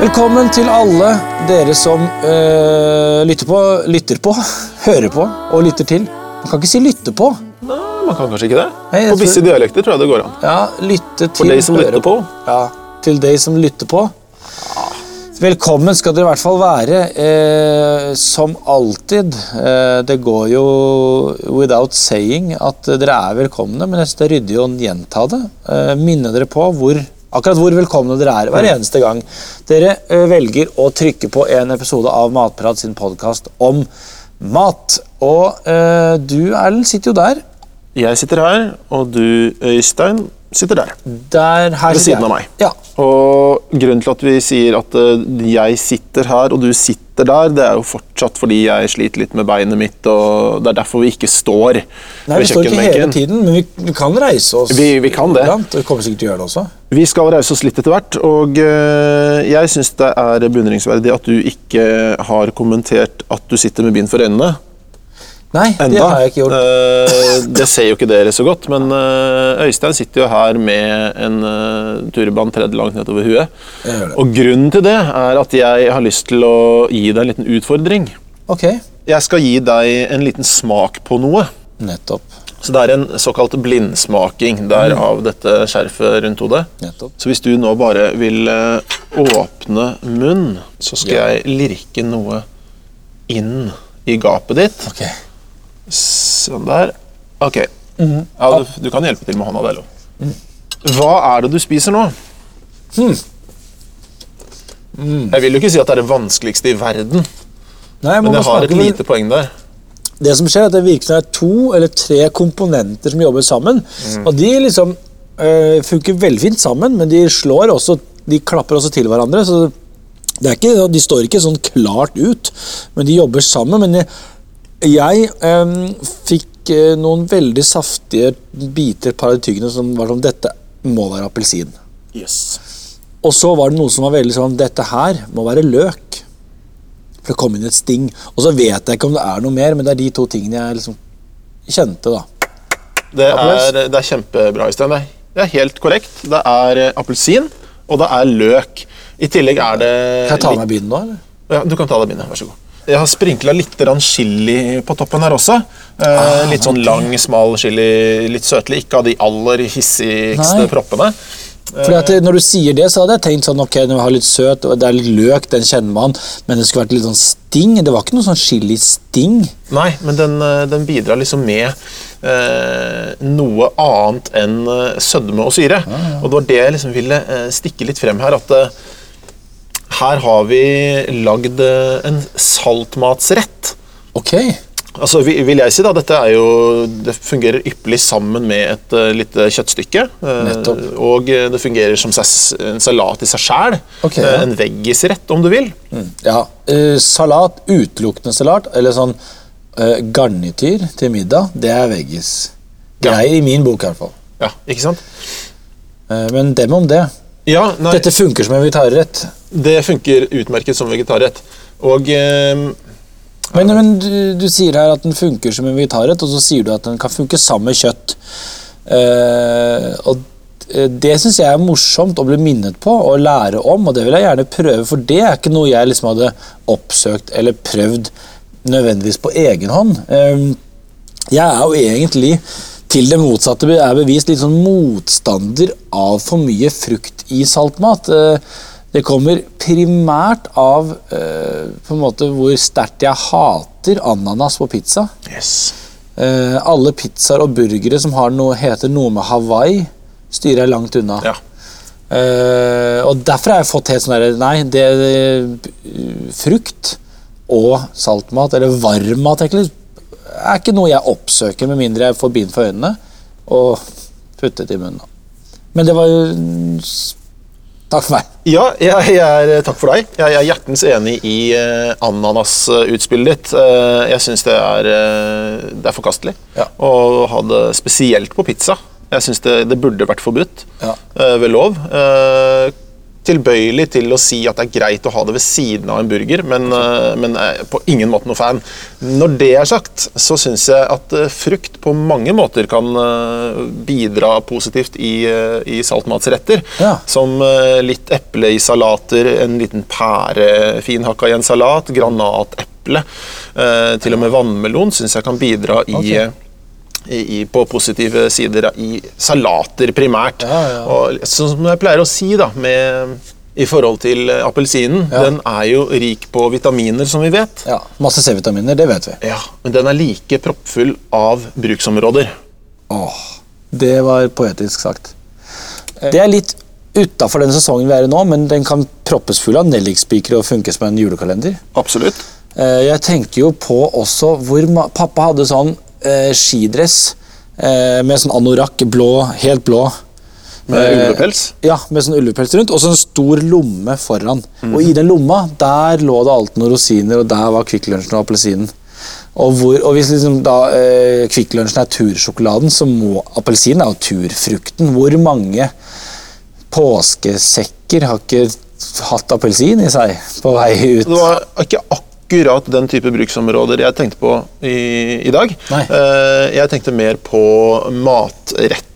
Velkommen til alle dere som øh, lytter på, lytter på, hører på og lytter til. Man kan ikke si 'lytte på'. Nei, man kan kanskje ikke det. Nei, På visse tror- dialekter tror jeg det går an. Ja, lytte til For de som hører. lytter på. Ja, til de som lytter på. Velkommen skal dere i hvert fall være. Eh, som alltid. Eh, det går jo without saying at dere er velkomne, men det er ryddig å gjenta det. Eh, minne dere på hvor, akkurat hvor velkomne dere er hver eneste gang dere eh, velger å trykke på en episode av Matprat sin podkast om mat. Og eh, du, Erlend, sitter jo der. Jeg sitter her, og du, Øystein, sitter der. Der her Ved siden jeg. av meg. Ja. Og grunnen til at vi sier at eh, jeg sitter her og du sitter der, det er jo fortsatt fordi jeg sliter litt med beinet mitt, og det er derfor vi ikke står Nei, Vi står ikke hele tiden, men vi, vi kan reise oss. Vi- vi kan det. iblant, og Vi kommer sikkert til å gjøre det også. Vi skal reise oss litt etter hvert, og eh, jeg syns det er beundringsverdig at du ikke har kommentert at du sitter med bind for øynene. Nei, det har jeg ikke gjort. Uh, det ser jo ikke dere så godt, men uh, Øystein sitter jo her med en uh, turban tredd langt nedover huet. Og grunnen til det er at jeg har lyst til å gi deg en liten utfordring. Ok, Jeg skal gi deg en liten smak på noe. nettopp. Så det er en såkalt blindsmaking, der av dette skjerfet rundt hodet. nettopp. Så hvis du nå bare vil åpne munn, så skal Ja. jeg lirke noe inn i gapet ditt. Ok. Sånn der. Ok. Mhm. Ja, du, du kan hjelpe til med hånda, det er lov. Hva er det du spiser nå? Hmm. Jeg vil jo ikke si at det er det vanskeligste i verden, Nei, men jeg har et lite lite poeng der. Det som skjer, er at det det er to eller tre komponenter som jobber sammen. Mm. Og de liksom øh, funker veldig fint sammen, men de slår også De klapper også til hverandre. så det er ikke, De står ikke sånn klart ut, men de jobber sammen. Men jeg, jeg øh, fikk øh, noen veldig saftige biter par tyggene som var sånn Dette må være appelsin. Yes. Og så var det noe som var veldig sånn Dette her må være løk. For det kom inn et sting. Og så vet jeg ikke om det er noe mer, men det er de to tingene jeg liksom kjente, da. Det er, det er kjempebra, Øystein. Det er- helt korrekt. Det er eh, appelsin, og det er løk. I tillegg er det Kan jeg ta av meg binden nå, eller? Ja, du kan ta deg bindet. Vær så god. Jeg har sprinkla litt chili på toppen her også. Eh, litt sånn lang, smal chili. Litt søtlig. Ikke av de aller hissigste Nei. proppene. Fordi at eh, Når du sier det, så hadde jeg tenkt sånn ok, når vi har litt søt, og det er litt løk, den kjenner man, men det skulle vært litt sånn sting. Det var ikke noe sånn chili-sting. Nei, men den, eh, den bidrar liksom med eh, noe annet enn sødme og syre. Og det var det jeg liksom ville stikke litt frem her. At her har vi lagd eh, en saltmatsrett. Ok. Altså, vil jeg si da, dette er jo, Det fungerer ypperlig sammen med et uh, lite kjøttstykke. eh, Nettopp. og det fungerer som en salat i seg sjæl. Okay, ja. en veggisrett, om du vil. Ja. Uh, salat, utelukkende salat, eller sånn uh, garnityr til middag, det er veggis. Ja. I min bok, i hvert fall. Ja, ikke sant? Men dem om det. Ja, nei, Dette funker som en vegetarrett. Det funker utmerket som vegetarrett. Og eh, Men, men du, du sier her at den funker som en vegetarrett, og så sier du at den kan funke sammen med kjøtt. Eh, og eh, det syns jeg er morsomt å bli minnet på og lære om, og det vil jeg gjerne prøve, for det er ikke noe jeg liksom hadde oppsøkt eller prøvd nødvendigvis på egen hånd. Eh, jeg er jo egentlig til det motsatte er bevist litt sånn motstander av for mye frukt i saltmat. Eh, Det kommer primært av eh, på en måte hvor sterkt jeg hater ananas på pizza. yes. Eh, alle pizzaer og burgere som har noe, heter noe med Hawaii, styrer jeg langt unna. Ja. Og derfor har jeg fått helt sånn derre Nei, det, det Frukt og saltmat, eller varmmat, egentlig, er ikke noe jeg oppsøker med mindre jeg får bind for øynene og puttet i munnen. Men det var jo Takk for meg. Ja, jeg, jeg er, takk for deg. Jeg er hjertens enig i eh, ananasutspillet ditt. Uh, jeg syns det, eh, det er forkastelig Ja. å ha det spesielt på pizza. Jeg syns det, det burde vært forbudt Ja. eh, ved lov. Eh, tilbøyelig til å si at det er greit å ha det ved siden av en burger, men, eh, men er på ingen måte noe fan. Når det er sagt, så syns jeg at eh, frukt på mange måter kan eh, bidra positivt i, eh, i saltmatsretter. Ja. Som eh, litt eple i salater, en liten pære finhakka i en salat, granateple, eh, til og med vannmelon syns jeg kan bidra i Ok. I, på positive sider i salater primært. Ja, ja. Og som jeg pleier å si da, med, i forhold til eh, appelsinen, Ja. den er jo rik på vitaminer, som vi vet. Ja, Masse C-vitaminer, det vet vi. Ja, Men den er like proppfull av bruksområder. Åh, det var poetisk sagt. Det er litt utafor den sesongen vi er i nå, men den kan proppes full av nellikspikere og funke som en julekalender. Absolutt. Eh, Jeg tenker jo på også hvor pappa hadde sånn eh, skidress eh, med sånn anorakk, blå, helt blå. Med Eh, ulvepels. Ja, med sånn ulvepels rundt, og så en stor lomme foran. Mhm. Og i den lomma, der lå det alltid noen rosiner, og der var Kvikk Lunsjen og appelsinen. Og, hvor, og hvis liksom da eh, Kvikk Lunsjen er tursjokoladen, så må appelsinen er jo turfrukten. Hvor mange påskesekker har ikke hatt appelsin i seg på vei ut? Det var ikke akkurat den type bruksområder jeg tenkte på i, i dag. Nei. Eh, Jeg tenkte mer på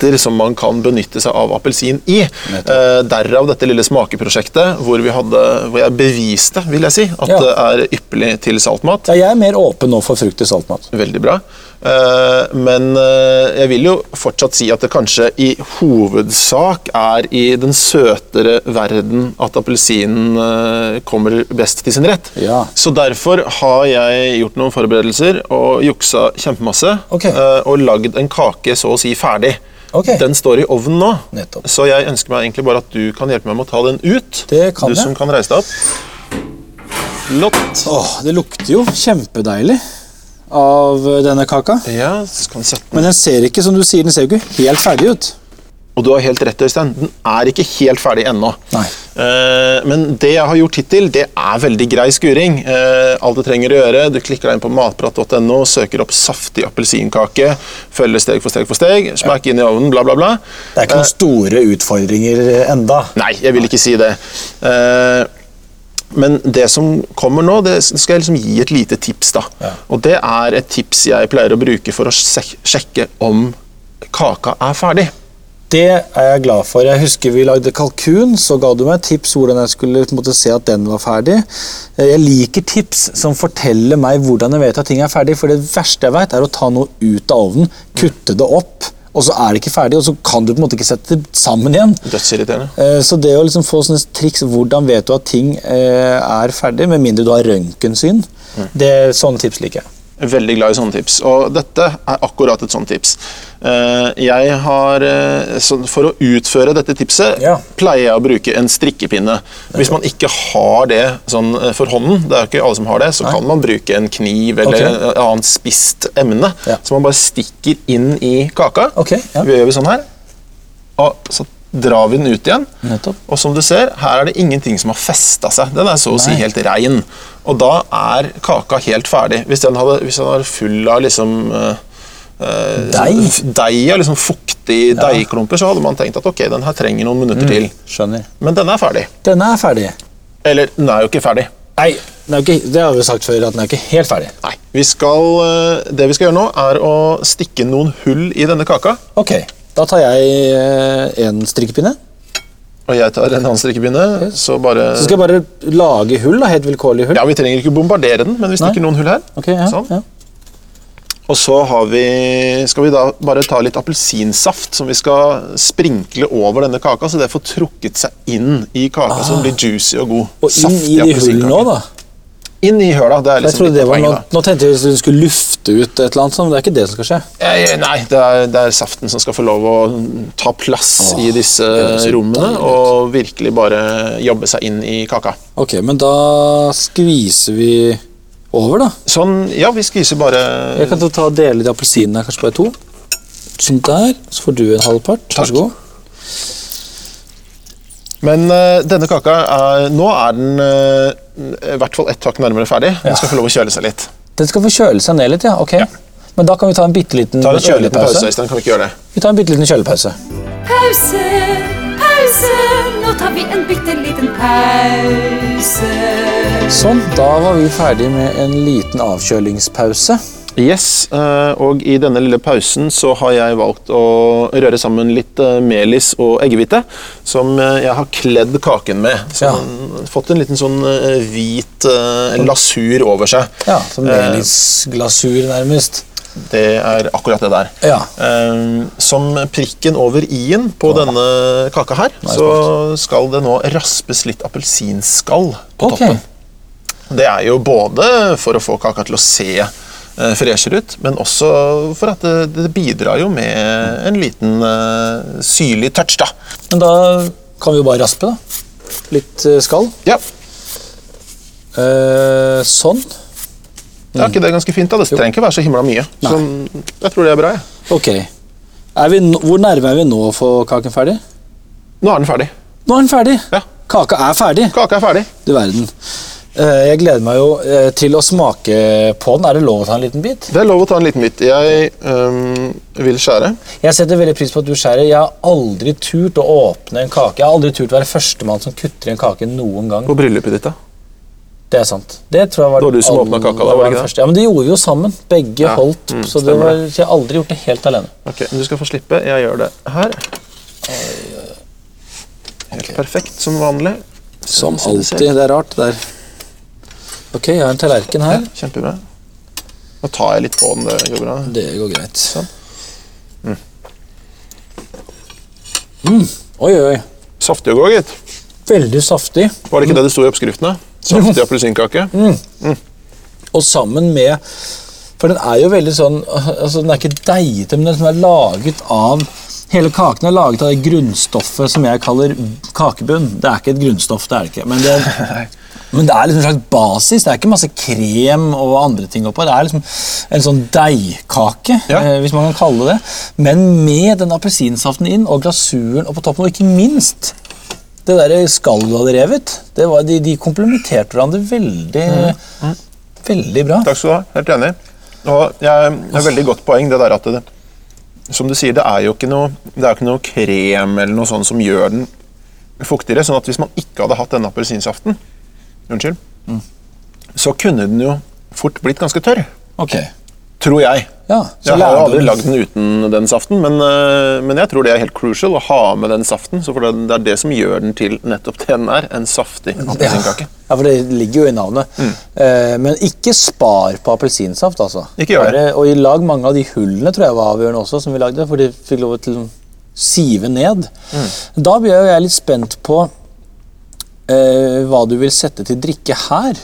matretter som man kan benytte seg av appelsin i. Eh, Derav dette lille smakeprosjektet hvor, vi hadde, hvor jeg beviste vil jeg si, at Ja. det er ypperlig til saltmat. Ja, jeg er mer åpen nå for frukt i saltmat. Veldig bra. Eh, Men eh, jeg vil jo fortsatt si at det kanskje i hovedsak er i den søtere verden at appelsinen eh, kommer best til sin rett. Ja. Så derfor har jeg gjort noen forberedelser og juksa kjempemasse. Ok. eh, Og lagd en kake så å si ferdig. Ok. Den står i ovnen nå, Nettopp. så jeg ønsker meg egentlig bare at du kan hjelpe meg med å ta den ut. Det kan du jeg. som kan reise deg opp. Flott. Åh, det lukter jo kjempedeilig av denne kaka. Ja, så kan vi sette den Men den ser ikke som du sier, den ser jo ikke helt ferdig ut. Og du har helt rett, Øystein. Den er ikke helt ferdig ennå. Nei. Eh, men det jeg har gjort hittil, det er veldig grei skuring. Eh, alt du trenger å gjøre, du klikker deg inn på matprat.no, søker opp saftig appelsinkake, følger steg for steg for steg, smakk inn i ovnen, bla, bla, bla. Det er ikke noen store utfordringer enda. Nei, jeg vil ikke si det. Eh, men det som kommer nå, det skal jeg liksom gi et lite tips. da. Ja. Og det er et tips jeg pleier å bruke for å sjekke om kaka er ferdig. Det er jeg glad for. Jeg husker vi lagde kalkun, så ga du meg tips hvordan jeg skulle måte, se at den var ferdig. Jeg liker tips som forteller meg hvordan jeg vet at ting er ferdig, for det verste jeg vet er å ta noe ut av ovnen, kutte det opp, og så er det ikke ferdig, og så kan du på en måte ikke sette det sammen igjen. Dødsirriterende. Eh, Så det å liksom få sånne triks, hvordan vet du at ting eh, er ferdig, med mindre du har røntgensyn, det, sånne tips liker jeg. Veldig glad i sånne tips, og dette er akkurat et sånt tips. Eh, Jeg har, eh, For å utføre dette tipset Ja. pleier jeg å bruke en strikkepinne. Hvis man ikke har det sånn eh, for hånden, det er jo ikke alle som har det, så Nei. kan man bruke en kniv eller okay. et annet spisst emne Ja. som man bare stikker inn i kaka. Okay, ja. Vi gjør vi sånn her, og så drar vi den ut igjen. Nettopp. Og som du ser, her er det ingenting som har festa seg. Den er så å si helt rein. Og da er kaka helt ferdig. Hvis den, hadde, hvis den var full av liksom uh, Deig? Deig, ja, liksom fuktig deigklumper, så hadde man tenkt at ok, den her trenger noen minutter Mm. til. Skjønner. Men den er ferdig. Denne er ferdig. Eller, den er jo ikke ferdig. Nei, ikke, det har vi sagt før, at den er ikke helt ferdig. Nei. Vi skal, eh, det vi skal gjøre nå, er å stikke noen hull i denne kaka. Ok, da tar jeg eh, en strikkepinne. Og jeg tar en annen strikkepinne, så bare Så skal jeg bare lage hull, da, helt vilkårlig hull. Ja, Vi trenger ikke bombardere den, men vi stikker Nei. noen hull her. Okay, ja, Sånn. ja. Og så har vi, skal vi da bare ta litt appelsinsaft som vi skal sprinkle over denne kaka, så det får trukket seg inn i kaka, så den blir juicy og god. Ah. Og inn i de hullene òg, da. Inn i høla. Det er Jeg liksom trodde det var poenget. nå, tenkte jeg at du skulle lufte ut et eller annet sånt, men det er ikke det som skal skje. Eh, Nei, det er, det er saften som skal få lov å ta plass Åh, i disse rommene, og virkelig bare jobbe seg inn i kaka. Ok, men da skviser vi over, da. Sånn, ja, vi skviser bare Jeg kan ta dele de appelsinene kanskje bare to. Sånn der, så får du en halv part. Vær så god. Men uh, denne kaka, er, nå er den uh, i hvert fall ett hakk nærmere ferdig. Den Ja. skal få lov å kjøle seg litt. Den skal få kjøle seg ned litt, ja. ok. Ja. Men da kan vi ta en bitte liten Ta en ørliten pause, Kan vi ikke gjøre det? Vi tar en bitte liten kjølepause. Pause, pause. pause. Nå tar vi en bitte liten pause. Sånn, da var vi ferdig med en liten avkjølingspause. Yes, eh, og i denne lille pausen så har jeg valgt å røre sammen litt eh, melis og eggehvite, som eh, jeg har kledd kaken med. Så Ja. fått en liten sånn hvit eh, lasur over seg. Ja, Som melisglasur, nærmest. Det er akkurat det der. Ja. Som prikken over i-en på denne kaka her, så skal det nå raspes litt appelsinskall på okay. toppen. Det er jo både for å få kaka til å se freshere ut, men også for at det, det bidrar jo med en liten eh, syrlig touch, da. Men da kan vi jo bare raspe, da. Litt eh, skall. Ja, Eh, sånn. er ikke det ganske fint? da? Det trenger ikke være så himla mye. Så jeg tror det er bra. jeg. Ok. Er vi, hvor nærme er vi nå å få kaken ferdig? Nå er den ferdig. Nå er den ferdig! Ja, Kaka er ferdig! Kaka er ferdig. Du verden. Eh, jeg gleder meg jo eh, til å smake på den. Er det lov å ta en liten bit? Det er lov å ta en liten bit. Jeg øhm, vil skjære. Jeg setter veldig pris på at du skjærer. Jeg har aldri turt å åpne en kake. Jeg har aldri turt å være førstemann som kutter i en kake noen gang. På bryllupet ditt, da. Det er sant. Det tror jeg var Det var du som åpna kaka, da, var det ikke det? første. Ja, men det gjorde vi jo sammen. Begge Ja, holdt. mm, så det var, så jeg har aldri gjort det helt alene. Ok, men Du skal få slippe. Jeg gjør det her. Helt perfekt som vanlig. Som alltid. Det er rart, det der. Ok, jeg har en tallerken Ja, her. kjempebra. Nå tar jeg litt på den. Det går bra. Det går greit. Sånn. Mm. Oi, oi, oi. Saftig og god, gitt. Veldig saftig. Var det ikke det det sto i oppskriftene? Saftig appelsinkake. Og sammen med For den er jo veldig sånn altså Den er ikke deigete, men den er laget av Hele kaken er laget av det grunnstoffet som jeg kaller kakebunn. Det er ikke et grunnstoff, det er det ikke. Men det, men det er liksom en slags basis. Det er ikke masse krem og andre ting oppå. Det er liksom en sånn deigkake, Ja. eh, hvis man kan kalle det. Men med den appelsinsaften inn og glasuren og på toppen, og ikke minst det der skallet du hadde revet, det var, de, de komplementerte hverandre veldig, veldig bra. Takk skal du ha. Helt enig. Og jeg, er veldig godt poeng det der at det, som du sier, det er jo ikke noe, det er ikke noe krem eller noe sånt som gjør den fuktigere. sånn at hvis man ikke hadde hatt denne appelsinsaften, unnskyld, så kunne den jo fort blitt ganske tørr. Ok. Tror jeg. Ja, Jeg har jo aldri lagd den uten den saften, men, øh, men jeg tror det er helt crucial å ha med den saften. For det, er det som gjør den til nettopp det den er, en saftig appelsinkake. Ja, for det ligger jo i navnet. Eh, men ikke spar på appelsinsaft, altså. Ikke gjør det. Og i lag mange av de hullene tror jeg var avgjørende også, som vi lagde, for de fikk lov til å sive ned. Da blir jeg litt spent på eh, hva du vil sette til drikke her.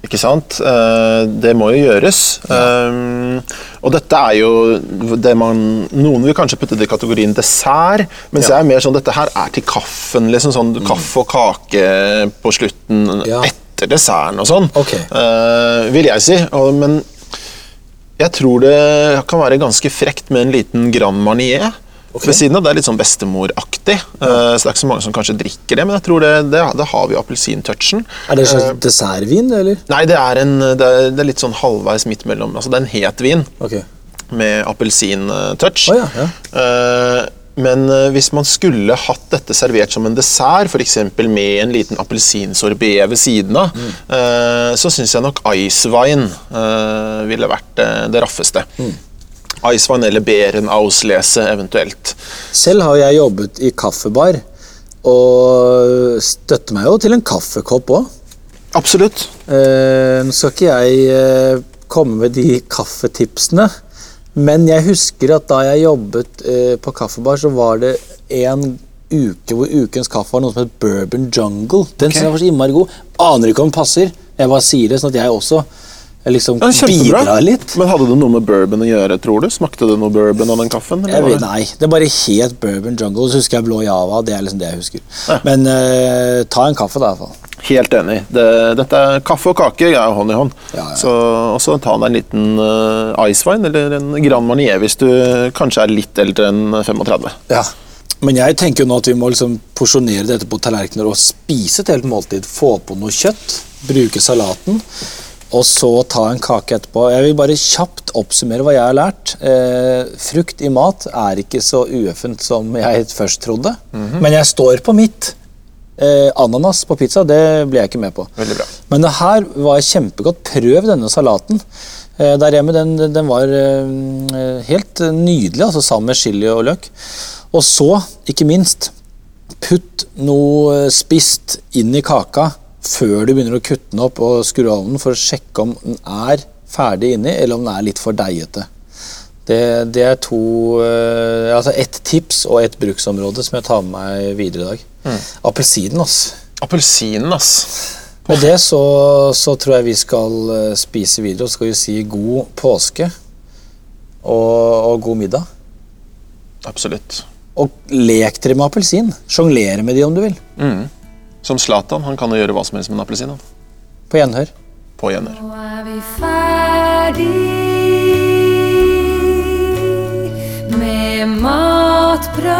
Ikke sant? Eh, Det må jo gjøres. Eh, Og dette er jo det man Noen vil kanskje putte det i kategorien dessert, mens jeg er mer sånn dette her er til kaffen. liksom sånn Kaffe og kake på slutten Ja. etter desserten og sånn, okay. eh, vil jeg si. Men jeg tror det kan være ganske frekt med en liten Grand Marnier. Ved siden av, Det er litt sånn bestemoraktig, eh, så det er ikke så mange som kanskje drikker det. Men jeg tror det, det, da har vi appelsintouchen. Er det en slags dessertvin, eller? Nei, det er, en, det er, det litt sånn halvveis midt mellom. Altså, det er en het vin okay. med appelsintouch. Oh, ja, ja. Uh, men hvis man skulle hatt dette servert som en dessert, f.eks. med en liten appelsinsorbé ved siden av, Mm. så syns jeg nok ice wine ville vært det raffeste. Mm. Icewine eller Berenauslese eventuelt. Selv har jeg jobbet i kaffebar, og støtter meg jo til en kaffekopp òg. Absolutt. Eh, Nå skal ikke jeg eh, komme med de kaffetipsene, men jeg husker at da jeg jobbet eh, på kaffebar, så var det en uke hvor ukens kaffe var noe som het Bourbon Jungle. Den okay. var så innmari god. Aner ikke om den passer. Jeg bare sier det, sånn at jeg også liksom Ja, bidra litt. Men hadde det noe med bourbon å gjøre, tror du? Smakte det noe bourbon av den kaffen? eller vet, nei, det er bare helt Bourbon Jungle. Så husker jeg Blå Java. Det er liksom det jeg husker. Ja. Men uh, ta en kaffe, da. i hvert fall. Helt enig. Det, dette er Kaffe og kake er hånd i hånd. Ja, ja. Så også ta deg en liten uh, icewine eller en Grand Marnier hvis du kanskje er litt eldre enn 35. Ja. Men jeg tenker jo nå at vi må liksom porsjonere dette på tallerkener og spise et helt måltid. Få på noe kjøtt, bruke salaten. Og så ta en kake etterpå. Jeg vil bare kjapt oppsummere hva jeg har lært. Eh, frukt i mat er ikke så ueffent som jeg først trodde. Men jeg står på mitt. Eh, ananas på pizza, det ble jeg ikke med på. Veldig bra. Men det her var kjempegodt. Prøv denne salaten. Eh, der hjemme, den, den var eh, helt nydelig, altså sammen med chili og løk. Og så, ikke minst, putt noe spist inn i kaka før du begynner å kutte den opp og skru av den, for å sjekke om den er ferdig inni, eller om den er litt for deigete. Det, det er to eh, Altså ett tips og ett bruksområde som jeg tar med meg videre i dag. Appelsinen, ass. Appelsinen, ass. Med det så, så tror jeg vi skal eh, spise videre, og så skal vi si god påske og, og god middag. Absolutt. Og lek dere med appelsin. Sjonglere med de om du vil. Som Zlatan, han kan jo gjøre hva som helst med en appelsin. På gjenhør. På gjenhør. Nå er vi ferdig med matprat.